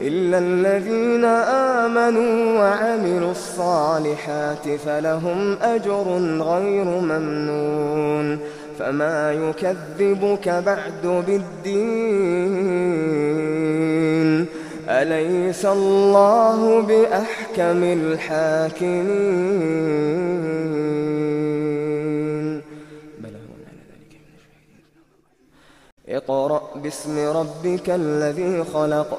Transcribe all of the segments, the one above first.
إلا الذين آمنوا وعملوا الصالحات فلهم أجر غير ممنون فما يكذبك بعد بالدين أليس الله بأحكم الحاكمين؟ اقرأ باسم ربك الذي خلق.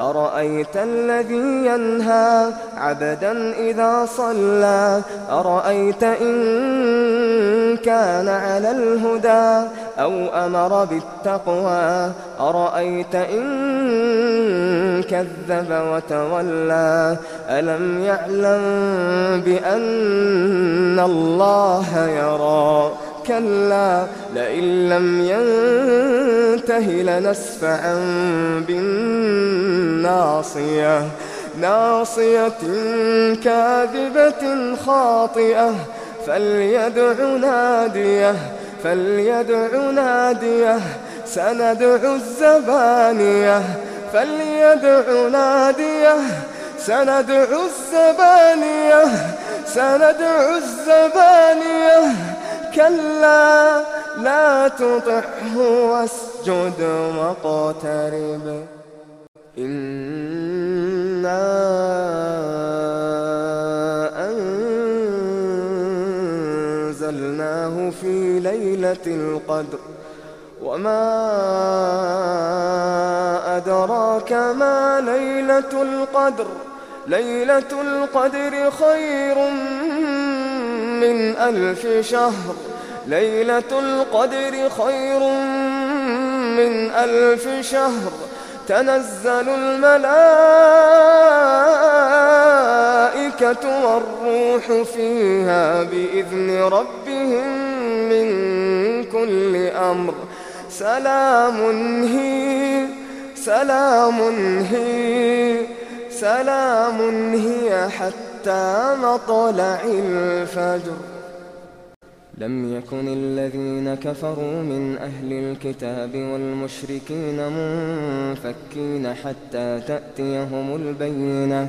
أرأيت الذي ينهى عبدا إذا صلى؟ أرأيت إن كان على الهدى أو أمر بالتقوى؟ أرأيت إن كذب وتولى؟ ألم يعلم بأن الله يرى؟ كلا لئن لم ينته لنسفعا بالناصية. ناصية كاذبة خاطئة. فليدع نادية فليدع نادية. سندع الزبانية فليدع نادية. سندع الزبانية سندع الزبانية. كلا لا تطعه واسجد واقترب. إنا أنزلناه في ليلة القدر. وما أدراك ما ليلة القدر؟ ليلة القدر خير من ألف شهر. ليلة القدر خير من ألف شهر. تنزل الملائكة والروح فيها بإذن ربهم من كل أمر. سلام هي سلام هي سلام هي حتى مطلع الفجر. لم يكن الذين كفروا من أهل الكتاب والمشركين منفكين حتى تأتيهم البينة.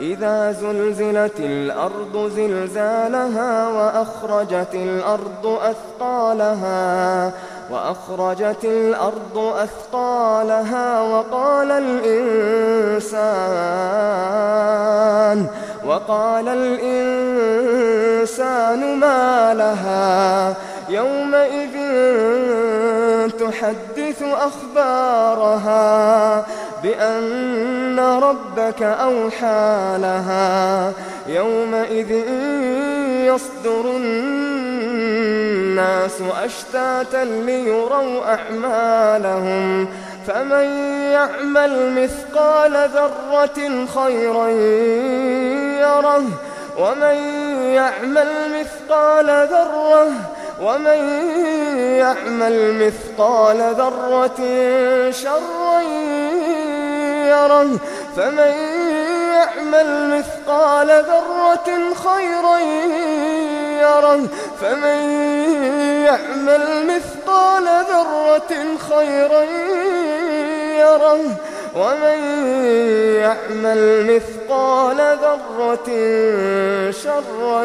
إذا زلزلت الأرض زلزالها وأخرجت الأرض أثقالها وأخرجت الأرض أثقالها وقال الإنسان وقال الإنسان ما لها؟ يومئذ تحدث أخبارها. بأن ربك أوحى لها يومئذ يصدر الناس أشتاتا ليروا أعمالهم فمن يعمل مثقال ذرة خيرا يره ومن يعمل مثقال ذرة ومن يعمل مثقال ذرة شرا يره فمن يعمل مثقال ذرة خيرا يره. فمن يعمل مثقال ذرة خيرا يره. ومن يعمل مثقال ذرة شرا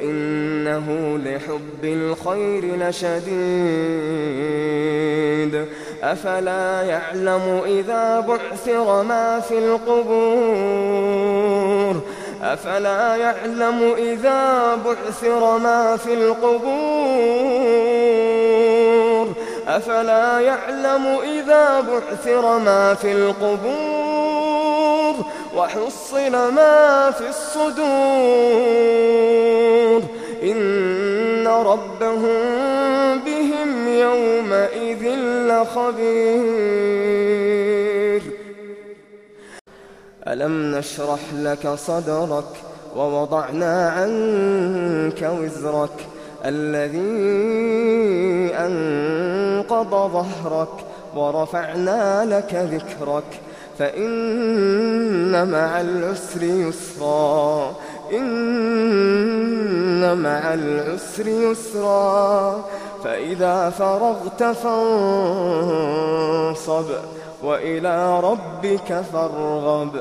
وإنه لحب الخير لشديد أفلا يعلم إذا بعثر ما في القبور أفلا يعلم إذا بعثر ما في القبور أفلا يعلم إذا بعثر ما في القبور وحصل ما في الصدور. إن ربهم بهم يومئذ لخبير. ألم نشرح لك صدرك ووضعنا عنك وزرك الذي أنقض ظهرك ورفعنا لك ذكرك فإن مع العسر يسرا إن مع العسر يسرا. فإذا فرغت فانصب وإلى ربك فارغب.